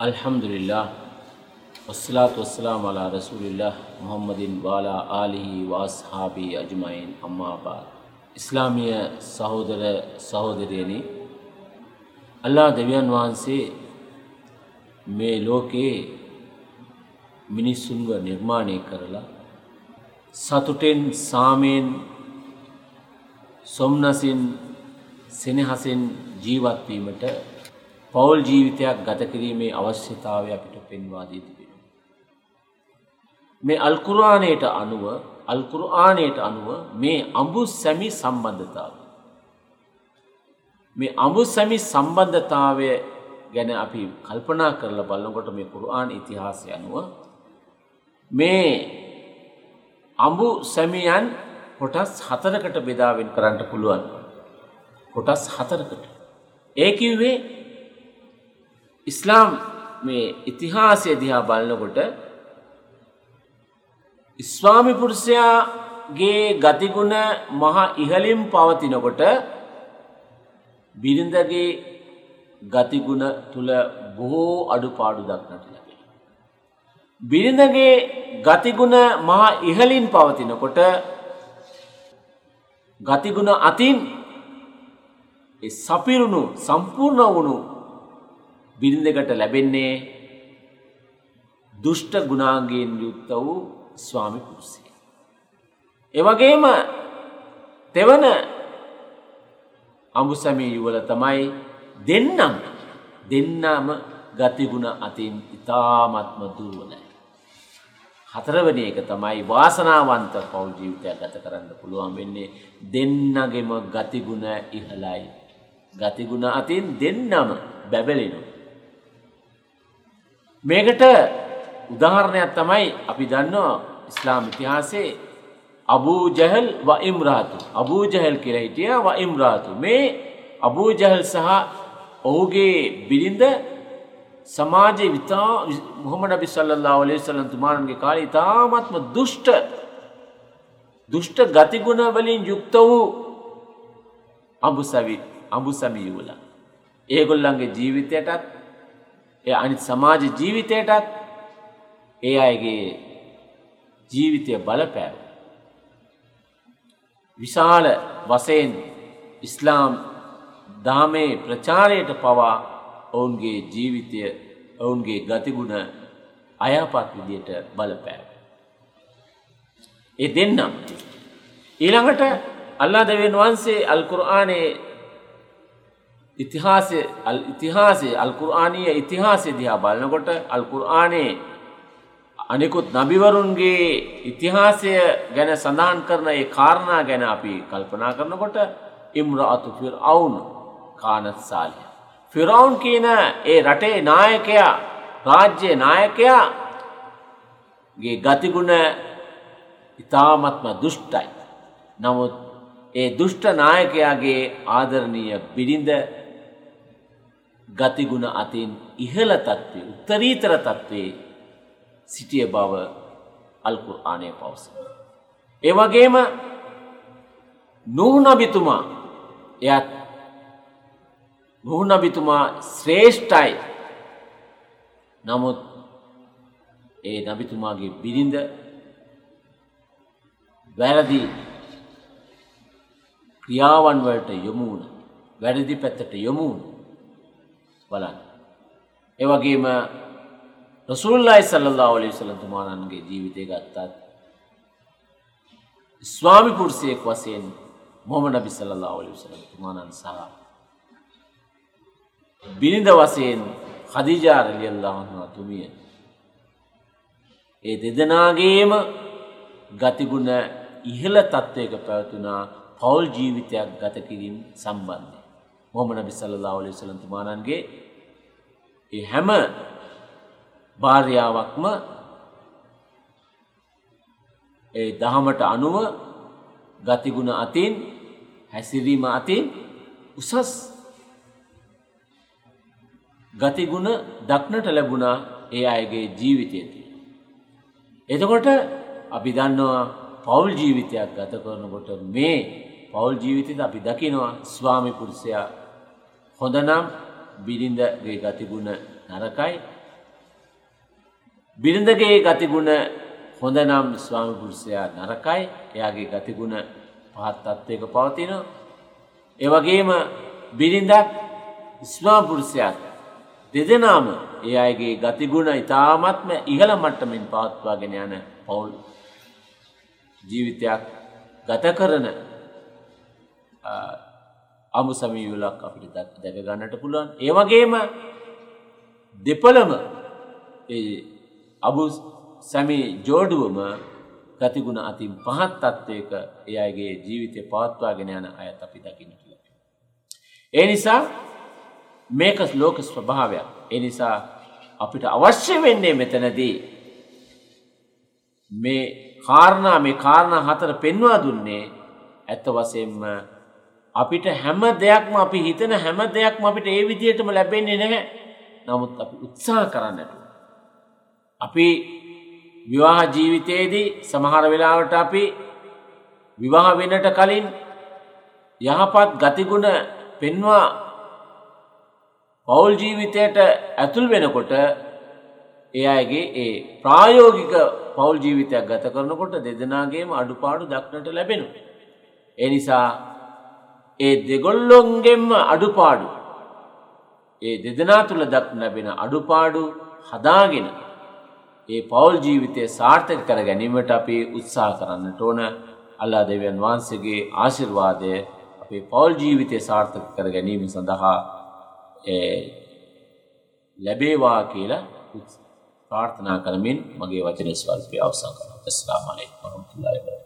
අල්හම්දුලිල්ලා වස්සලාත් වස්සලාම් අලා රසූලිල්ලා මුහම්මදින් වාලා ආලිහි වාස්හාබී අජමයින් අම්මාබාද ඉස්ලාමිය සහෝදර සහෝදරයනි අල්ලා දෙවියන් වහන්සේ මේ ලෝකයේ මිනිස්සුන්ව නිර්මාණය කරලා සතුටෙන් සාමයෙන් සොම්නසින් සෙනහසින් ජීවත්වීමට පවුල් ජීවිතයක් ගත කිරීමේ අවශ්‍යතාවය අපිට පෙන්වා දී තිබෙනවා. මේ අල්කුරාණයට අනුව අල්කුරආනයට අනුව මේ අඹු සැමි සම්බන්ධතාව. මේ අඹු සැමි සම්බන්ධතාවය ගැන අපි කල්පනා කරලා බලනකොට මේ කුරආන් ඉතිහාසය අනුව මේ අඹු සැමියන් කොටස් හතරකට බෙදාවෙන් කරන්නට පුළුවන්. කොටස් හතරකට. ඒ කිව්වේ ඉස්ලාම් මේ ඉතිහාසය දිහා බලනකොට ස්වාමි පුරුෂයාගේ ගතිගුණ මහා ඉහලින් පවතිනකොට බිරිඳගේ ගතිගුණ තුළ බොහෝ අඩුපාඩු දක්නට ලැබේ. බිරිඳගේ ගතිගුණ මහා ඉහලින් පවතිනකොට ගතිගුණ අතින් සපිරුණු සම්පූර්ණ වුණු බිරිඳකට ලැබෙන්නේ දුෂ්ට ගුණාන්ගයෙන් යුක්ත වූ ස්වාමි පුරුෂය. එවගේම තෙවන අඹුසමී යුවල තමයි දෙන්නම් දෙන්නම ගතිගුණ අතින් ඉතාමත්ම දුර්වලයි. හතරවනි එක තමයි වාසනාවන්ත පවුල් ජීවිතයක් ගත කරන්න පුළුවන් වෙන්නේ දෙන්නගෙම ගතිගුණ ඉහලයි. ගතිගුණ අතින් දෙන්නම බැබලෙනවා. මේකට උදාහරණයක් තමයි අපි දන්නවා ඉස්ලාම් ඉතිහාසයේ අබූ ජහල් ව ඉම්රාතු. අබූ ජහල් කියලා හිටියා ව ඉම්රාතු. මේ අබූ ජහල් සහ ඔහුගේ බිරිඳ සමාජයේ විතා මුහම්මද් නබි සල්ලල්ලාහු අලයිහි වසල්ලම් තුමාණන්ගේ කාලේ ඉතාමත්ම දුෂ්ට දුෂ්ට ගතිගුණ වලින් යුක්ත වූ අඹුසවි අඹුසමි යුවලා ඒගොල්ලන්ගේ ජීවිතයටත් ඒ අනිත් සමාජ ජීවිතයටත් ඒ අයගේ ජීවිතය බලපෑව. විශාල වසයෙන් ඉස්ලාම් දාමේ ප්‍රචාරයට පවා ඔවුන්ගේ ජීවිතය ඔවුන්ගේ ගතිගුණ අයපත් විදියට බලපෑව. ඒ දෙන්නම්. ඊළඟට අල්ලා දෙවන් වහන්සේ අල්කුරආනේ ඉතිහාසය ඉතිහාසේ අල්කුරආනීය ඉතිහාසය දිහා බලනකොට අල්කුරආනේ අනිකුත් නබිවරුන්ගේ ඉතිහාසය ගැන සඳහන් කරන ඒ කාරණා ගැන අපි කල්පනා කරනකොට ඉම්රාතු ෆිර් අවුන් කානත් සාලිය. ෆිරවුන් කියන ඒ රටේ නායකයා රාජ්‍ය නායකයා ගේ ගතිගුණ ඉතාමත්ම දුෂ්ටයි. නමුත් ඒ දුෂ්ට නායකයාගේ ආදරණීය බිරිඳ ගතිගුණ අතින් ඉහළ තත්ත්වය උත්තරීතර තත්ත්වයේ සිටිය බව අල්කුර් ආනය පවස. ඒවගේම නුහනබිතුමා එයත් නුහනබිතුමා ශ්‍රේෂ්ඨයි නමුත් ඒ නබිතුමාගේ බිරිඳ වැරදි ක්‍රියාවන් වලට යොමුුණ වැරදි පැත්තට යොමුුණ බලන්න. එවගේම රසුල්ලයි සල්ලා ඔලි සලතුමානන්ගේ ජීවිතය ගත්තත් ස්වාමි පුරුසයෙක් වසයෙන් මොම නබි සල්ලා ඔලි සලතුමානන් සහ බිනිඳ වසයෙන් හදිජාරලියල්ලාහවා තුමිය ඒ දෙදනාගේම ගතිගුණ ඉහළ තත්ත්වයක පැවතුනා පවුල් ජීවිතයක් ගත කිරීම සම්බන්ධය. මොහම නබි සල්ලා ඔලි සලතුමානන්ගේ ඒ හැම භාර්යාවක්ම ඒ දහමට අනුව ගතිගුණ අතින් හැසිරීම අතින් උසස් ගතිගුණ දක්නට ලැබුණා ඒ අයගේ ජීවිතයති. එතකොට අපි දන්නවා පවුල් ජීවිතයක් ගත කරනකොට මේ පවුල් ජීවිතද අපි දකිනවා ස්වාමි පුරුෂයා හොඳනම් බිරිඳගේ ගතිගුණ නරකයි බිරිඳගේ ගතිගුණ හොඳ නම් ස්වාමි පුරුෂයා නරකයි එයාගේ ගතිගුණ පහත් තත්ත්වයක පවතිනවා. ඒ වගේම බිරිඳක් ස්වාමි පුරුෂයාත් දෙදෙනාම ඒ අයගේ ගතිගුණ ඉතාමත්ම ඉහළ මට්ටමින් පවත්වාගෙන යන පවුල් ජීවිතයක් ගත කරන අමු සමීවලක් අපිට දැක ගන්නට පුළුවන්. ඒ වගේම දෙපළම අබු සැමි ජෝඩුවම ගතිගුණ අතින් පහත් තත්ත්වයක ඒ අයගේ ජීවිතය පවත්වාගෙන යන අයත් අපි දකින්න කියලා. ඒ නිසා මේක ලෝක ස්වභාවයක්. ඒ නිසා අපිට අවශ්‍ය වෙන්නේ මෙතනදී මේ කාරණා මේ කාරණා හතර පෙන්වා දුන්නේ ඇත්ත වශයෙන්ම අපිට හැම දෙයක්ම අපි හිතන හැම දෙයක්ම අපිට ඒ විදිහටම ලැබෙන්නේ නැහැ. නමුත් අපි උත්සාහ කරන්නට. අපි විවාහ ජීවිතයේදී සමහර වෙලාවට අපි විවාහ වෙනට කලින් යහපත් ගතිගුණ පෙන්වා පවුල් ජීවිතයට ඇතුල් වෙනකොට ඒ අයගේ ඒ ප්‍රායෝගික පවුල් ජීවිතයක් ගත කරනකොට දෙදෙනාගේම අඩුපාඩු දක්නට ලැබෙනු. එනිසා ඒ දෙගොල්ලොන්ගෙන්ම අඩුපාඩු. ඒ දෙදෙනා තුළ දක් ලැබෙන අඩුපාඩු හදාගෙන ඒ පවුල් ජීවිතය සාර්ථක කර ගැනීමට අපි උත්සාහ කරන්නට ඕන. අල්ලා දෙවියන් වහන්සේගේ ආශිර්වාදය අපේ පවුල් ජීවිතය සාර්ථක කර ගැනීම සඳහා ලැබේවා කියලා ප්‍රාර්ථනා කරමින් මගේ වචනය ස්වල්පය අවසන් කරනවා. අස්ලාම අලයිකුම් වරහමතුල්ලාහි වබරකාතුහු.